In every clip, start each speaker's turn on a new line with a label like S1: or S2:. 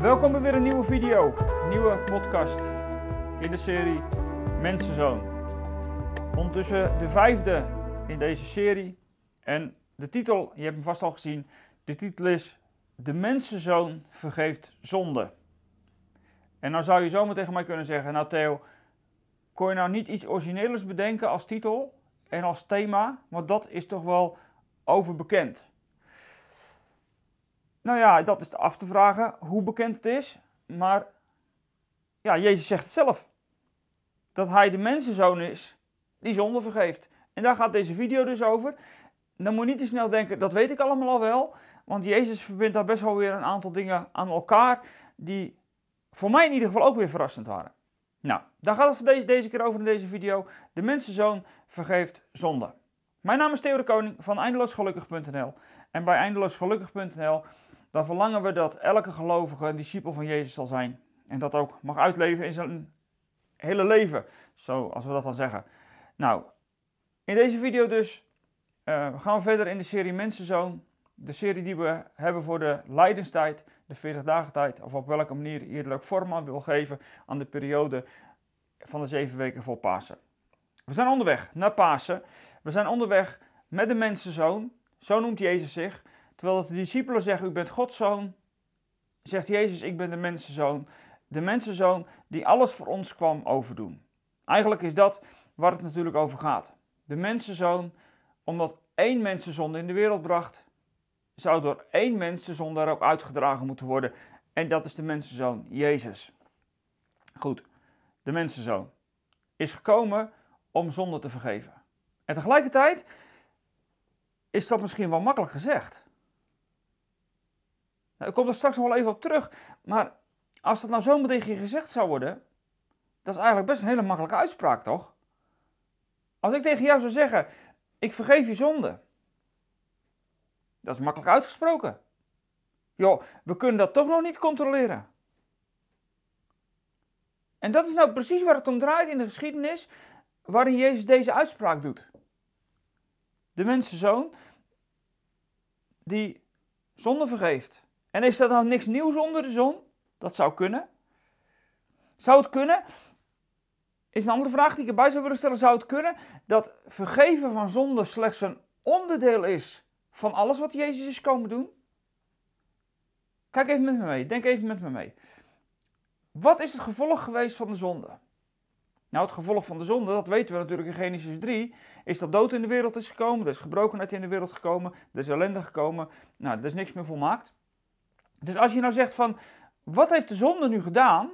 S1: Welkom bij weer een nieuwe video, nieuwe podcast in de serie Mensenzoon. Ondertussen de vijfde in deze serie en de titel, je hebt hem vast al gezien, de titel is De Mensenzoon vergeeft zonde. En nou zou je zomaar tegen mij kunnen zeggen, nou Theo, kon je nou niet iets origineels bedenken als titel en als thema, want dat is toch wel overbekend. Nou ja, dat is af te vragen hoe bekend het is. Maar ja, Jezus zegt het zelf. Dat hij de mensenzoon is die zonde vergeeft. En daar gaat deze video dus over. Dan moet je niet te snel denken, dat weet ik allemaal al wel. Want Jezus verbindt daar best wel weer een aantal dingen aan elkaar die voor mij in ieder geval ook weer verrassend waren. Nou, daar gaat het deze, deze keer over in deze video. De mensenzoon vergeeft zonde. Mijn naam is Theo de Koning van eindeloosgelukkig.nl. En bij eindeloosgelukkig.nl dan verlangen we dat elke gelovige een discipel van Jezus zal zijn. En dat ook mag uitleven in zijn hele leven, zoals we dat dan zeggen. Nou, in deze video dus uh, gaan we verder in de serie Mensenzoon. De serie die we hebben voor de lijdenstijd, de 40 dagen tijd, of op welke manier je er ook vorm aan wil geven aan de periode van de zeven weken voor Pasen. We zijn onderweg naar Pasen. We zijn onderweg met de mensenzoon, zo noemt Jezus zich. Terwijl de discipelen zeggen, u bent Gods zoon, zegt Jezus, ik ben de mensenzoon. De mensenzoon die alles voor ons kwam overdoen. Eigenlijk is dat waar het natuurlijk over gaat. De mensenzoon, omdat één mensenzonde in de wereld bracht, zou door één mensenzonde daar ook uitgedragen moeten worden. En dat is de mensenzoon, Jezus. Goed, de mensenzoon is gekomen om zonde te vergeven. En tegelijkertijd is dat misschien wel makkelijk gezegd. Nou, ik kom er straks nog wel even op terug. Maar als dat nou zo tegen je gezegd zou worden, dat is eigenlijk best een hele makkelijke uitspraak, toch? Als ik tegen jou zou zeggen, ik vergeef je zonde. Dat is makkelijk uitgesproken. Joh, we kunnen dat toch nog niet controleren. En dat is nou precies waar het om draait in de geschiedenis waarin Jezus deze uitspraak doet. De mensenzoon die zonde vergeeft. En is dat nou niks nieuws onder de zon? Dat zou kunnen. Zou het kunnen? Is een andere vraag die ik erbij zou willen stellen. Zou het kunnen dat vergeven van zonde slechts een onderdeel is van alles wat Jezus is komen doen? Kijk even met me mee. Denk even met me mee. Wat is het gevolg geweest van de zonde? Nou, het gevolg van de zonde, dat weten we natuurlijk in Genesis 3, is dat dood in de wereld is gekomen, er is gebrokenheid in de wereld gekomen, er is ellende gekomen. Nou, er is niks meer volmaakt. Dus als je nou zegt van, wat heeft de zonde nu gedaan?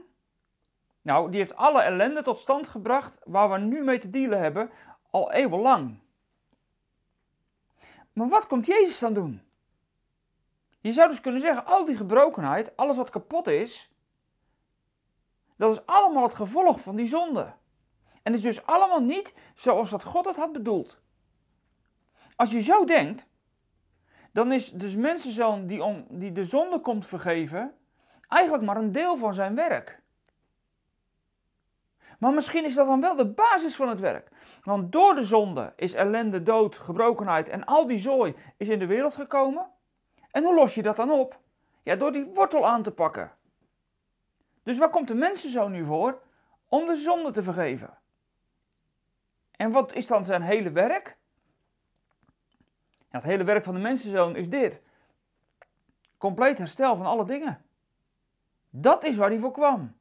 S1: Nou, die heeft alle ellende tot stand gebracht waar we nu mee te dealen hebben, al eeuwenlang. Maar wat komt Jezus dan doen? Je zou dus kunnen zeggen, al die gebrokenheid, alles wat kapot is, dat is allemaal het gevolg van die zonde. En het is dus allemaal niet zoals dat God het had bedoeld. Als je zo denkt, dan is dus mensenzoon die, om, die de zonde komt vergeven, eigenlijk maar een deel van zijn werk. Maar misschien is dat dan wel de basis van het werk. Want door de zonde is ellende, dood, gebrokenheid en al die zooi is in de wereld gekomen. En hoe los je dat dan op? Ja, door die wortel aan te pakken. Dus waar komt de mensenzoon nu voor? Om de zonde te vergeven. En wat is dan zijn hele werk? Het hele werk van de mensenzoon is dit. Compleet herstel van alle dingen. Dat is waar hij voor kwam.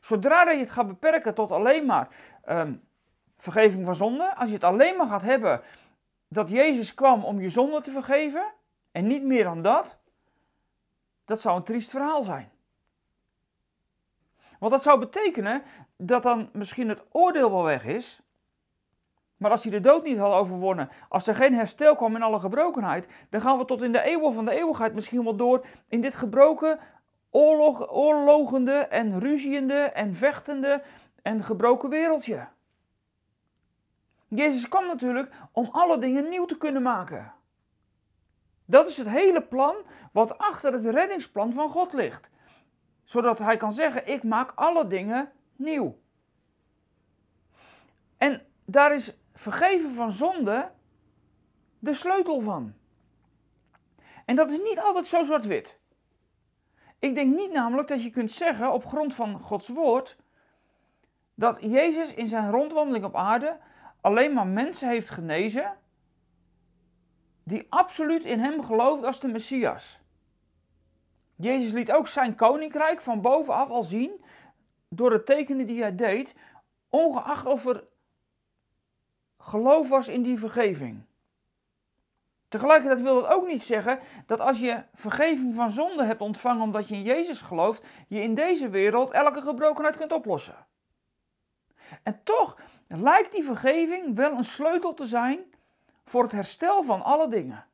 S1: Zodra je het gaat beperken tot alleen maar um, vergeving van zonde, als je het alleen maar gaat hebben dat Jezus kwam om je zonde te vergeven en niet meer dan dat, dat zou een triest verhaal zijn. Want dat zou betekenen dat dan misschien het oordeel wel weg is, maar als hij de dood niet had overwonnen, als er geen herstel kwam in alle gebrokenheid, dan gaan we tot in de eeuwen van de eeuwigheid misschien wel door in dit gebroken, oorlog, oorlogende en ruziende en vechtende en gebroken wereldje. Jezus kwam natuurlijk om alle dingen nieuw te kunnen maken. Dat is het hele plan wat achter het reddingsplan van God ligt. Zodat hij kan zeggen: Ik maak alle dingen nieuw. En daar is vergeven van zonde de sleutel van. En dat is niet altijd zo zwart-wit. Ik denk niet namelijk dat je kunt zeggen op grond van Gods woord dat Jezus in zijn rondwandeling op aarde alleen maar mensen heeft genezen die absoluut in hem geloofden als de Messias. Jezus liet ook zijn koninkrijk van bovenaf al zien door de tekenen die hij deed, ongeacht of er geloof was in die vergeving. Tegelijkertijd wil dat ook niet zeggen dat als je vergeving van zonde hebt ontvangen omdat je in Jezus gelooft, je in deze wereld elke gebrokenheid kunt oplossen. En toch lijkt die vergeving wel een sleutel te zijn voor het herstel van alle dingen.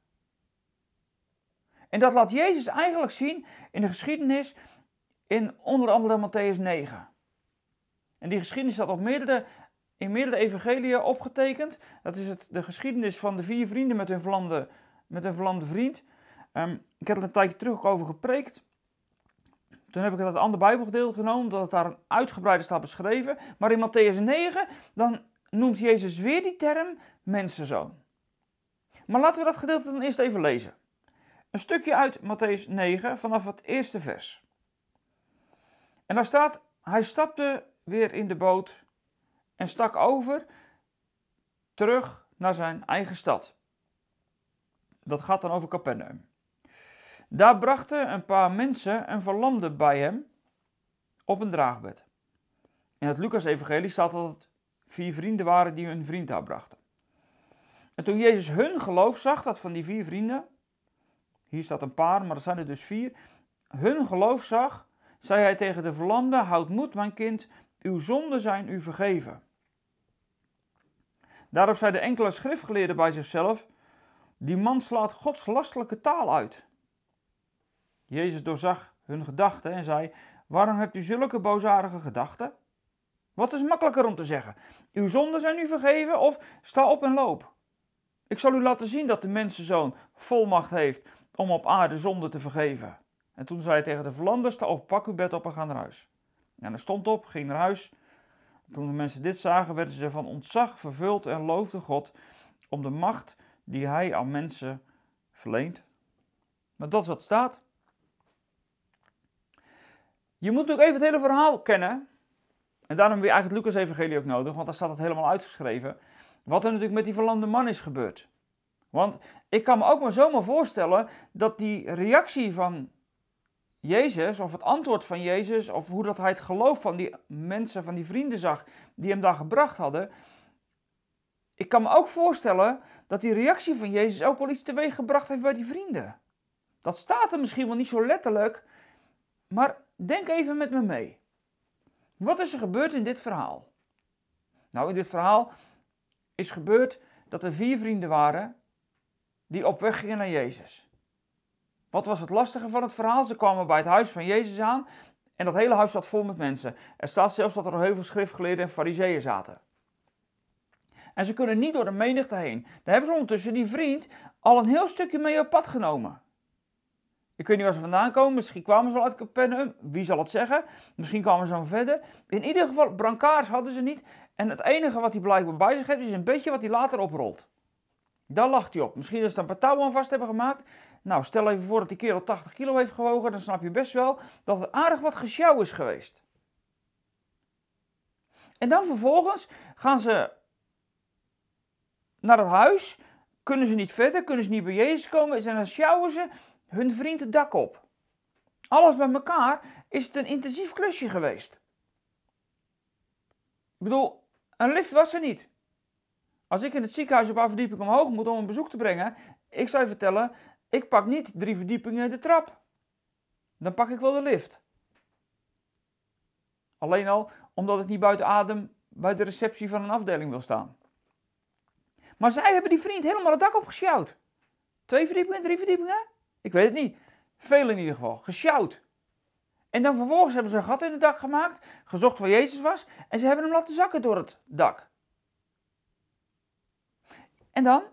S1: En dat laat Jezus eigenlijk zien in de geschiedenis in onder andere Matthäus 9. En die geschiedenis staat op meerdere, in meerdere evangeliën opgetekend. Dat is het, de geschiedenis van de vier vrienden met hun verlamde, met vriend. Um, ik heb er een tijdje terug ook over gepreekt. Toen heb ik het uit een ander Bijbelgedeelte genomen, omdat het daar een uitgebreide staat beschreven. Maar in Matthäus 9, dan noemt Jezus weer die term mensenzoon. Maar laten we dat gedeelte dan eerst even lezen. Een stukje uit Matthäus 9 vanaf het eerste vers. En daar staat: Hij stapte weer in de boot en stak over terug naar zijn eigen stad. Dat gaat dan over Capernaum. Daar brachten een paar mensen een verlamde bij hem op een draagbed. In het Lucas-evangelie staat dat het vier vrienden waren die hun vriend daar brachten. En toen Jezus hun geloof zag, dat van die vier vrienden, hier staat een paar, maar er zijn er dus vier, hun geloof zag, zei hij tegen de verlamde, houd moed mijn kind, uw zonden zijn u vergeven. Daarop zei de enkele schriftgeleerden bij zichzelf, die man slaat Gods lastelijke taal uit. Jezus doorzag hun gedachten en zei, waarom hebt u zulke boosaardige gedachten? Wat is makkelijker om te zeggen? Uw zonden zijn u vergeven of sta op en loop. Ik zal u laten zien dat de mensenzoon volmacht heeft om op aarde zonde te vergeven. En toen zei hij tegen de verlamde, sta op, pak uw bed op en ga naar huis. En hij stond op, ging naar huis. Toen de mensen dit zagen, werden ze van ontzag vervuld en loofden God om de macht die hij aan mensen verleent. Maar dat is wat staat. Je moet natuurlijk even het hele verhaal kennen. En daarom heb je eigenlijk Lucas-evangelie ook nodig, want daar staat het helemaal uitgeschreven. Wat er natuurlijk met die verlamde man is gebeurd. Want ik kan me ook maar zomaar voorstellen dat die reactie van Jezus, of het antwoord van Jezus, of hoe dat hij het geloof van die mensen, van die vrienden zag, die hem daar gebracht hadden. Ik kan me ook voorstellen dat die reactie van Jezus ook wel iets teweeg gebracht heeft bij die vrienden. Dat staat er misschien wel niet zo letterlijk, maar denk even met me mee. Wat is er gebeurd in dit verhaal? Nou, in dit verhaal is gebeurd dat er vier vrienden waren die op weg gingen naar Jezus. Wat was het lastige van het verhaal? Ze kwamen bij het huis van Jezus aan en dat hele huis zat vol met mensen. Er staat zelfs dat er heel veel schriftgeleerden en fariseeën zaten. En ze kunnen niet door de menigte heen. Daar hebben ze ondertussen die vriend al een heel stukje mee op pad genomen. Ik weet niet waar ze vandaan komen. Misschien kwamen ze wel uit Capernaum. Wie zal het zeggen? Misschien kwamen ze van verder. In ieder geval, brancards hadden ze niet. En het enige wat hij blijkbaar bij zich heeft, is een beetje wat hij later oprolt. Daar lacht hij op. Misschien dat ze een paar touwen aan vast hebben gemaakt. Nou, stel even voor dat die kerel 80 kilo heeft gewogen. Dan snap je best wel dat er aardig wat gesjouw is geweest. En dan vervolgens gaan ze naar het huis. Kunnen ze niet verder, kunnen ze niet bij Jezus komen. En dan sjouwen ze hun vriend het dak op. Alles bij elkaar is het een intensief klusje geweest. Ik bedoel, een lift was er niet. Als ik in het ziekenhuis een paar verdiepingen omhoog moet om een bezoek te brengen, ik zou je vertellen, ik pak niet drie verdiepingen de trap. Dan pak ik wel de lift. Alleen al omdat ik niet buiten adem bij de receptie van een afdeling wil staan. Maar zij hebben die vriend helemaal het dak opgesjouwd. Twee verdiepingen, drie verdiepingen? Ik weet het niet. Veel in ieder geval. Gesjouwd. En dan vervolgens hebben ze een gat in het dak gemaakt, gezocht waar Jezus was, en ze hebben hem laten zakken door het dak. En dan?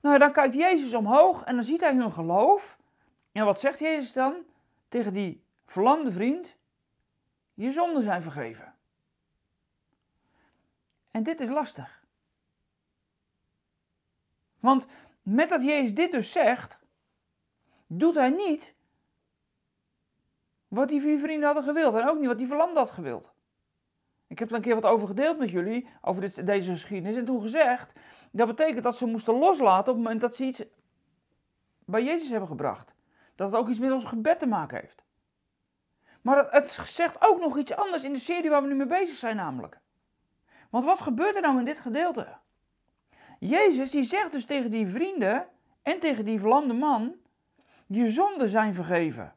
S1: Nou, dan kijkt Jezus omhoog en dan ziet hij hun geloof. En wat zegt Jezus dan tegen die verlamde vriend? Je zonden zijn vergeven. En dit is lastig. Want met dat Jezus dit dus zegt, doet hij niet wat die vier vrienden hadden gewild en ook niet wat die verlamde had gewild. Ik heb er een keer wat over gedeeld met jullie, over deze geschiedenis, en toen gezegd, dat betekent dat ze moesten loslaten op het moment dat ze iets bij Jezus hebben gebracht. Dat het ook iets met ons gebed te maken heeft. Maar het, zegt ook nog iets anders in de serie waar we nu mee bezig zijn namelijk. Want wat gebeurt er nou in dit gedeelte? Jezus die zegt dus tegen die vrienden en tegen die verlamde man, je zonden zijn vergeven.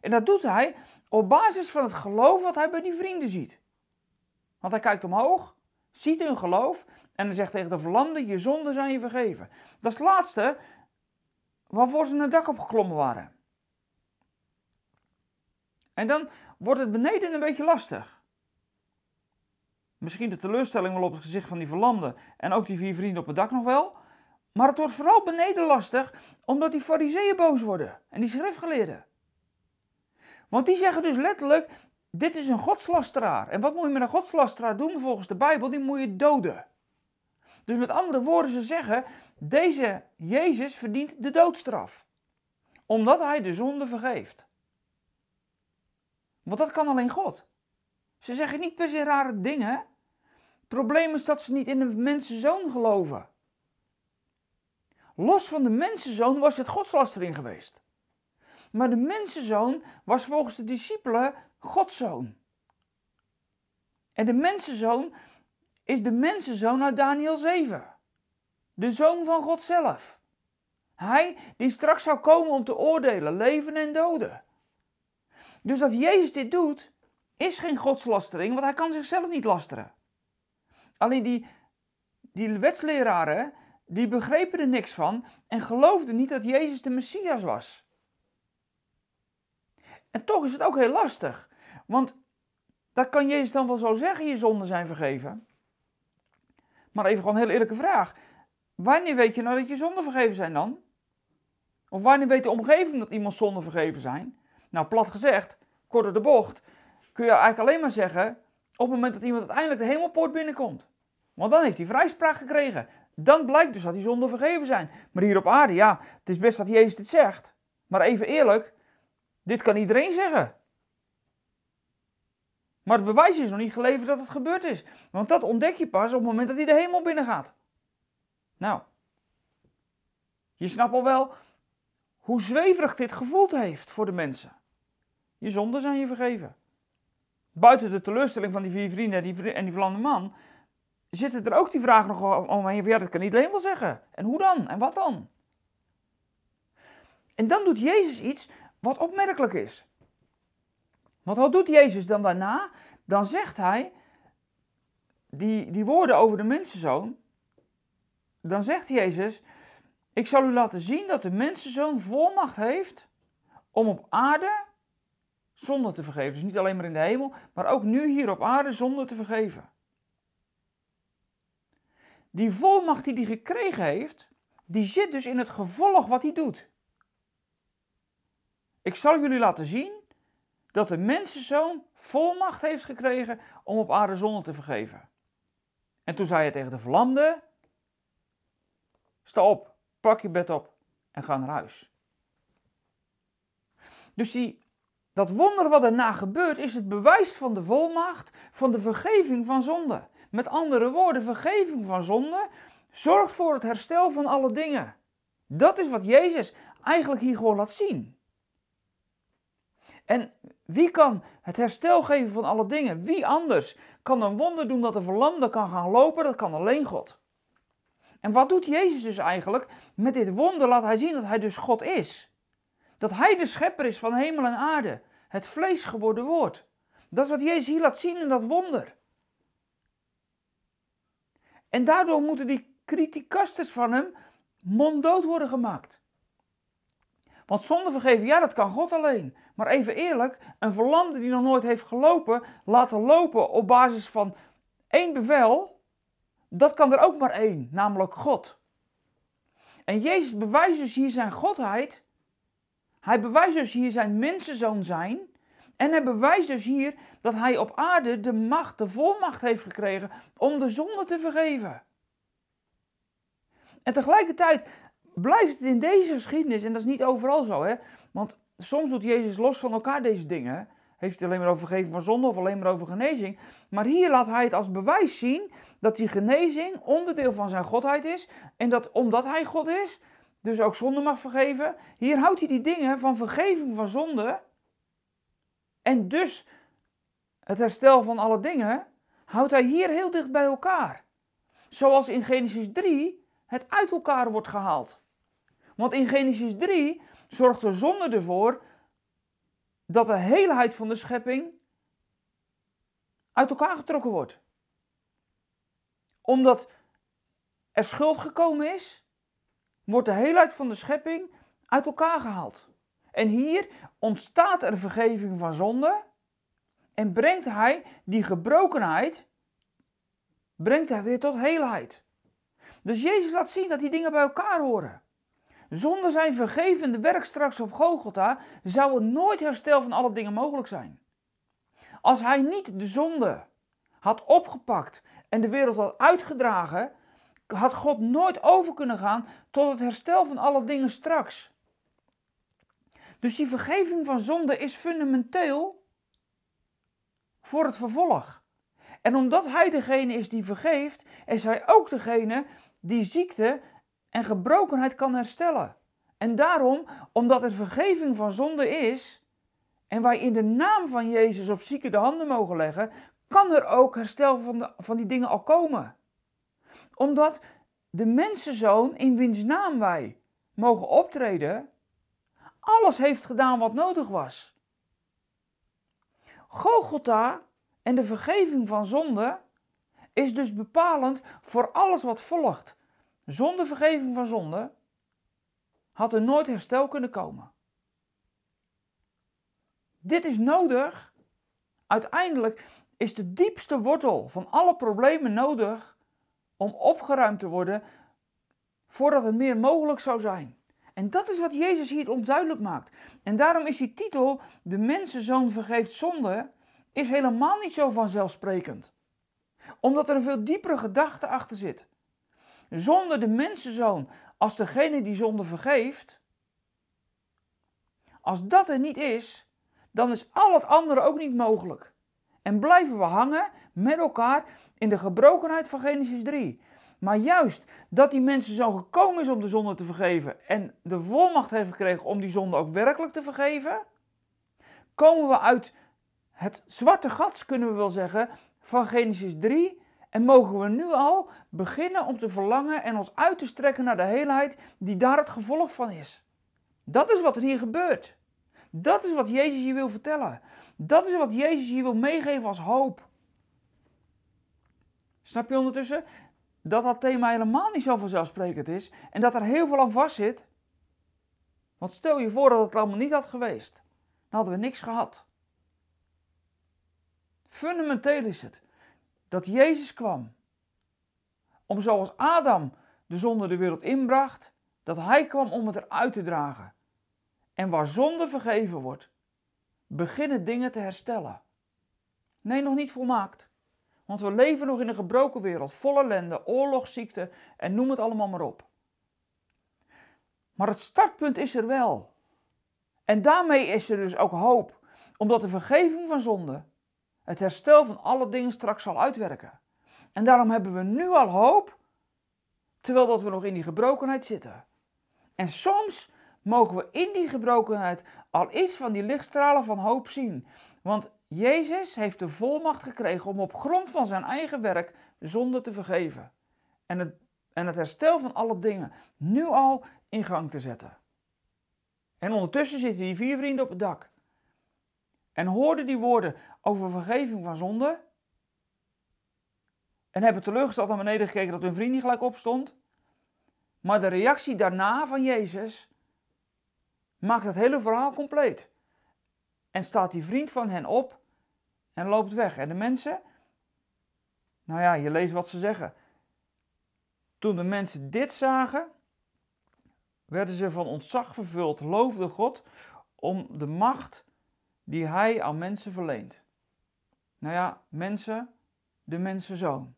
S1: En dat doet hij op basis van het geloof wat hij bij die vrienden ziet. Want hij kijkt omhoog, ziet hun geloof en dan zegt tegen de verlamde, je zonden zijn je vergeven. Dat is het laatste waarvoor ze naar het dak opgeklommen waren. En dan wordt het beneden een beetje lastig. Misschien de teleurstelling wel op het gezicht van die verlamde en ook die vier vrienden op het dak nog wel. Maar het wordt vooral beneden lastig omdat die fariseeën boos worden en die schriftgeleerden. Want die zeggen dus letterlijk, dit is een godslasteraar. En wat moet je met een godslasteraar doen volgens de Bijbel? Die moet je doden. Dus met andere woorden, ze zeggen, deze Jezus verdient de doodstraf. Omdat hij de zonde vergeeft. Want dat kan alleen God. Ze zeggen niet per se rare dingen. Het probleem is dat ze niet in de mensenzoon geloven. Los van de mensenzoon was het godslastering geweest. Maar de mensenzoon was volgens de discipelen Godszoon. En de mensenzoon is de mensenzoon uit Daniel 7. De zoon van God zelf. Hij die straks zou komen om te oordelen, leven en doden. Dus dat Jezus dit doet, is geen godslastering, want hij kan zichzelf niet lasteren. Alleen die, die wetsleraren, die begrepen er niks van en geloofden niet dat Jezus de Messias was. En toch is het ook heel lastig, want dat kan Jezus dan wel zo zeggen, je zonden zijn vergeven. Maar even gewoon een heel eerlijke vraag. Wanneer weet je nou dat je zonden vergeven zijn dan? Of wanneer weet de omgeving dat iemand zonden vergeven zijn? Nou, plat gezegd, kort de bocht, kun je eigenlijk alleen maar zeggen op het moment dat iemand uiteindelijk de hemelpoort binnenkomt. Want dan heeft hij vrijspraak gekregen. Dan blijkt dus dat die zonden vergeven zijn. Maar hier op aarde, ja, het is best dat Jezus dit zegt. Maar even eerlijk, dit kan iedereen zeggen. Maar het bewijs is nog niet geleverd dat het gebeurd is. Want dat ontdek je pas op het moment dat hij de hemel binnengaat. Nou, je snapt al wel hoe zweverig dit gevoeld heeft voor de mensen. Je zonden zijn je vergeven. Buiten de teleurstelling van die vier vrienden en die, en die man, zitten er ook die vragen nog omheen. Van, ja, dat kan iedereen wel zeggen. En hoe dan? En wat dan? En dan doet Jezus iets wat opmerkelijk is. Want wat doet Jezus dan daarna? Dan zegt hij die, die woorden over de mensenzoon. Dan zegt Jezus: Ik zal u laten zien dat de mensenzoon volmacht heeft om op aarde zonde te vergeven. Dus niet alleen maar in de hemel, maar ook nu hier op aarde zonde te vergeven. Die volmacht die hij gekregen heeft, die zit dus in het gevolg wat hij doet. Ik zal jullie laten zien dat de mensenzoon volmacht heeft gekregen om op aarde zonde te vergeven. En toen zei hij tegen de verlamde, sta op, pak je bed op en ga naar huis. Dus die dat wonder wat daarna gebeurt is het bewijs van de volmacht van de vergeving van zonde. Met andere woorden, vergeving van zonde zorgt voor het herstel van alle dingen. Dat is wat Jezus eigenlijk hier gewoon laat zien. En wie kan het herstel geven van alle dingen? Wie anders kan een wonder doen dat de verlamde kan gaan lopen? Dat kan alleen God. En wat doet Jezus dus eigenlijk? Met dit wonder laat hij zien dat hij dus God is. Dat hij de schepper is van hemel en aarde. Het vlees geworden woord. Dat is wat Jezus hier laat zien in dat wonder. En daardoor moeten die criticasters van hem monddood worden gemaakt. Want zonder vergeven, ja, dat kan God alleen. Maar even eerlijk, een verlamde die nog nooit heeft gelopen, laten lopen op basis van één bevel, dat kan er ook maar één, namelijk God. En Jezus bewijst dus hier zijn godheid hij bewijst dus hier zijn mensenzoon zijn. En hij bewijst dus hier dat hij op aarde de macht, de volmacht heeft gekregen om de zonde te vergeven. En tegelijkertijd blijft het in deze geschiedenis, en dat is niet overal zo, hè, want soms doet Jezus los van elkaar deze dingen. Heeft hij alleen maar over vergeven van zonde of alleen maar over genezing. Maar hier laat hij het als bewijs zien dat die genezing onderdeel van zijn godheid is. En dat omdat hij God is, dus ook zonde mag vergeven. Hier houdt hij die dingen van vergeving van zonde. En dus het herstel van alle dingen, houdt hij hier heel dicht bij elkaar. Zoals in Genesis 3 het uit elkaar wordt gehaald. Want in Genesis 3 zorgt de zonde ervoor dat de heelheid van de schepping uit elkaar getrokken wordt. Omdat er schuld gekomen is, wordt de heelheid van de schepping uit elkaar gehaald. En hier ontstaat er vergeving van zonde en brengt hij die gebrokenheid brengt hij weer tot heelheid. Dus Jezus laat zien dat die dingen bij elkaar horen. Zonder zijn vergevende werk straks op Golgotha zou er nooit herstel van alle dingen mogelijk zijn. Als hij niet de zonde had opgepakt en de wereld had uitgedragen, had God nooit over kunnen gaan tot het herstel van alle dingen straks. Dus die vergeving van zonde is fundamenteel voor het vervolg. En omdat hij degene is die vergeeft, is hij ook degene die ziekte en gebrokenheid kan herstellen. En daarom, omdat er vergeving van zonde is, en wij in de naam van Jezus op zieken de handen mogen leggen, kan er ook herstel van, de, van die dingen al komen. Omdat de mensenzoon in wiens naam wij mogen optreden, alles heeft gedaan wat nodig was. Golgotha en de vergeving van zonde is dus bepalend voor alles wat volgt. Zonder vergeving van zonde had er nooit herstel kunnen komen. Dit is nodig. Uiteindelijk is de diepste wortel van alle problemen nodig om opgeruimd te worden voordat het meer mogelijk zou zijn. En dat is wat Jezus hier onduidelijk maakt. En daarom is die titel, De Mensenzoon vergeeft zonde, is helemaal niet zo vanzelfsprekend. Omdat er een veel diepere gedachte achter zit. Zonder de mensenzoon als degene die zonde vergeeft, als dat er niet is, dan is al het andere ook niet mogelijk. En blijven we hangen met elkaar in de gebrokenheid van Genesis 3. Maar juist dat die mensen zo gekomen is om de zonde te vergeven en de volmacht heeft gekregen om die zonde ook werkelijk te vergeven, komen we uit het zwarte gat, kunnen we wel zeggen, van Genesis 3 en mogen we nu al beginnen om te verlangen en ons uit te strekken naar de heelheid die daar het gevolg van is. Dat is wat er hier gebeurt. Dat is wat Jezus hier wil vertellen. Dat is wat Jezus hier wil meegeven als hoop. Snap je ondertussen dat dat thema helemaal niet zo vanzelfsprekend is en dat er heel veel aan vast zit? Want stel je voor dat het allemaal niet had geweest. Dan hadden we niks gehad. Fundamenteel is het dat Jezus kwam om zoals Adam de zonde de wereld inbracht, dat hij kwam om het eruit te dragen. En waar zonde vergeven wordt, beginnen dingen te herstellen. Nee, nog niet volmaakt. Want we leven nog in een gebroken wereld, vol ellende, oorlog, ziekte en noem het allemaal maar op. Maar het startpunt is er wel. En daarmee is er dus ook hoop, omdat de vergeving van zonde het herstel van alle dingen straks zal uitwerken. En daarom hebben we nu al hoop, terwijl dat we nog in die gebrokenheid zitten. En soms mogen we in die gebrokenheid al iets van die lichtstralen van hoop zien. Want Jezus heeft de volmacht gekregen om op grond van zijn eigen werk zonde te vergeven. En het, en het herstel van alle dingen nu al in gang te zetten. En ondertussen zitten die vier vrienden op het dak. En hoorden die woorden over vergeving van zonde. En hebben teleurgesteld naar beneden gekeken dat hun vriend niet gelijk opstond. Maar de reactie daarna van Jezus maakt het hele verhaal compleet. En staat die vriend van hen op en loopt weg. En de mensen, nou ja, je leest wat ze zeggen. Toen de mensen dit zagen, werden ze van ontzag vervuld, loofden God om de macht die hij aan mensen verleent. Nou ja, mensen, de mensenzoon.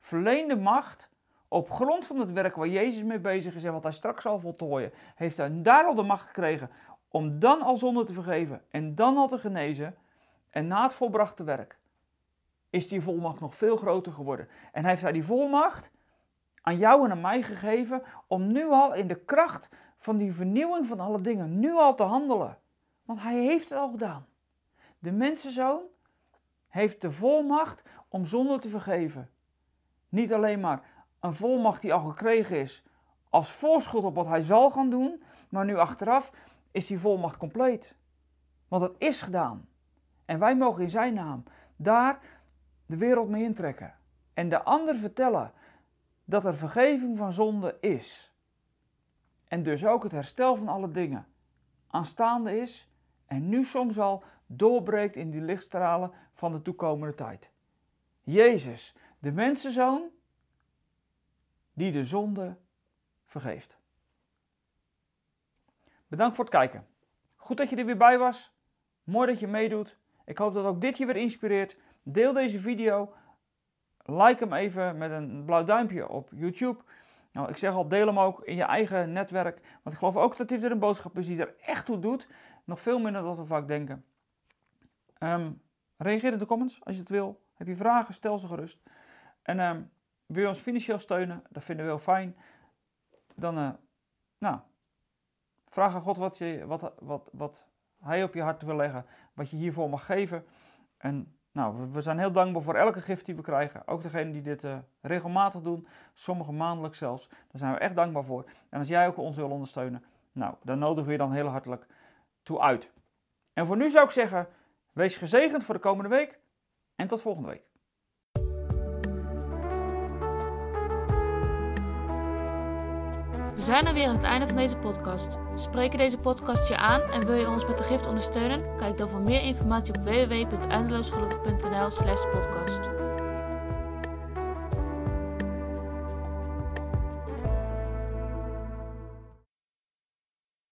S1: Verleende macht op grond van het werk waar Jezus mee bezig is en wat hij straks zal voltooien, heeft hij daar al de macht gekregen om dan al zonde te vergeven en dan al te genezen en na het volbrachte werk is die volmacht nog veel groter geworden. En heeft hij die volmacht aan jou en aan mij gegeven om nu al in de kracht van die vernieuwing van alle dingen, nu al te handelen. Want hij heeft het al gedaan. De mensenzoon heeft de volmacht om zonde te vergeven. Niet alleen maar een volmacht die al gekregen is als voorschot op wat hij zal gaan doen, maar nu achteraf is die volmacht compleet. Want het is gedaan. En wij mogen in zijn naam daar de wereld mee intrekken. En de ander vertellen dat er vergeving van zonde is. En dus ook het herstel van alle dingen aanstaande is en nu soms al doorbreekt in die lichtstralen van de toekomende tijd. Jezus, de mensenzoon, die de zonde vergeeft. Bedankt voor het kijken. Goed dat je er weer bij was. Mooi dat je meedoet. Ik hoop dat ook dit je weer inspireert. Deel deze video. Like hem even met een blauw duimpje op YouTube. Nou, ik zeg al, deel hem ook in je eigen netwerk. Want ik geloof ook dat dit weer een boodschap is die er echt toe doet. Nog veel minder dan we vaak denken. Um, reageer in de comments als je het wil. Heb je vragen, stel ze gerust. En um, wil je ons financieel steunen? Dat vinden we heel fijn. Dan, uh, nou, vraag aan God wat, je, wat, wat, wat Hij op je hart wil leggen. Wat je hiervoor mag geven. En nou, we zijn heel dankbaar voor elke gift die we krijgen. Ook degenen die dit uh, regelmatig doen, sommige maandelijks zelfs. Daar zijn we echt dankbaar voor. En als jij ook ons wil ondersteunen, nou, dan nodigen we je dan heel hartelijk uit. En voor nu zou ik zeggen, wees gezegend voor de komende week en tot volgende week.
S2: We zijn er weer aan het einde van deze podcast. Spreken deze podcast je aan en wil je ons met de gift ondersteunen? Kijk dan voor meer informatie op www.eindeloosgelukkig.nl slash podcast.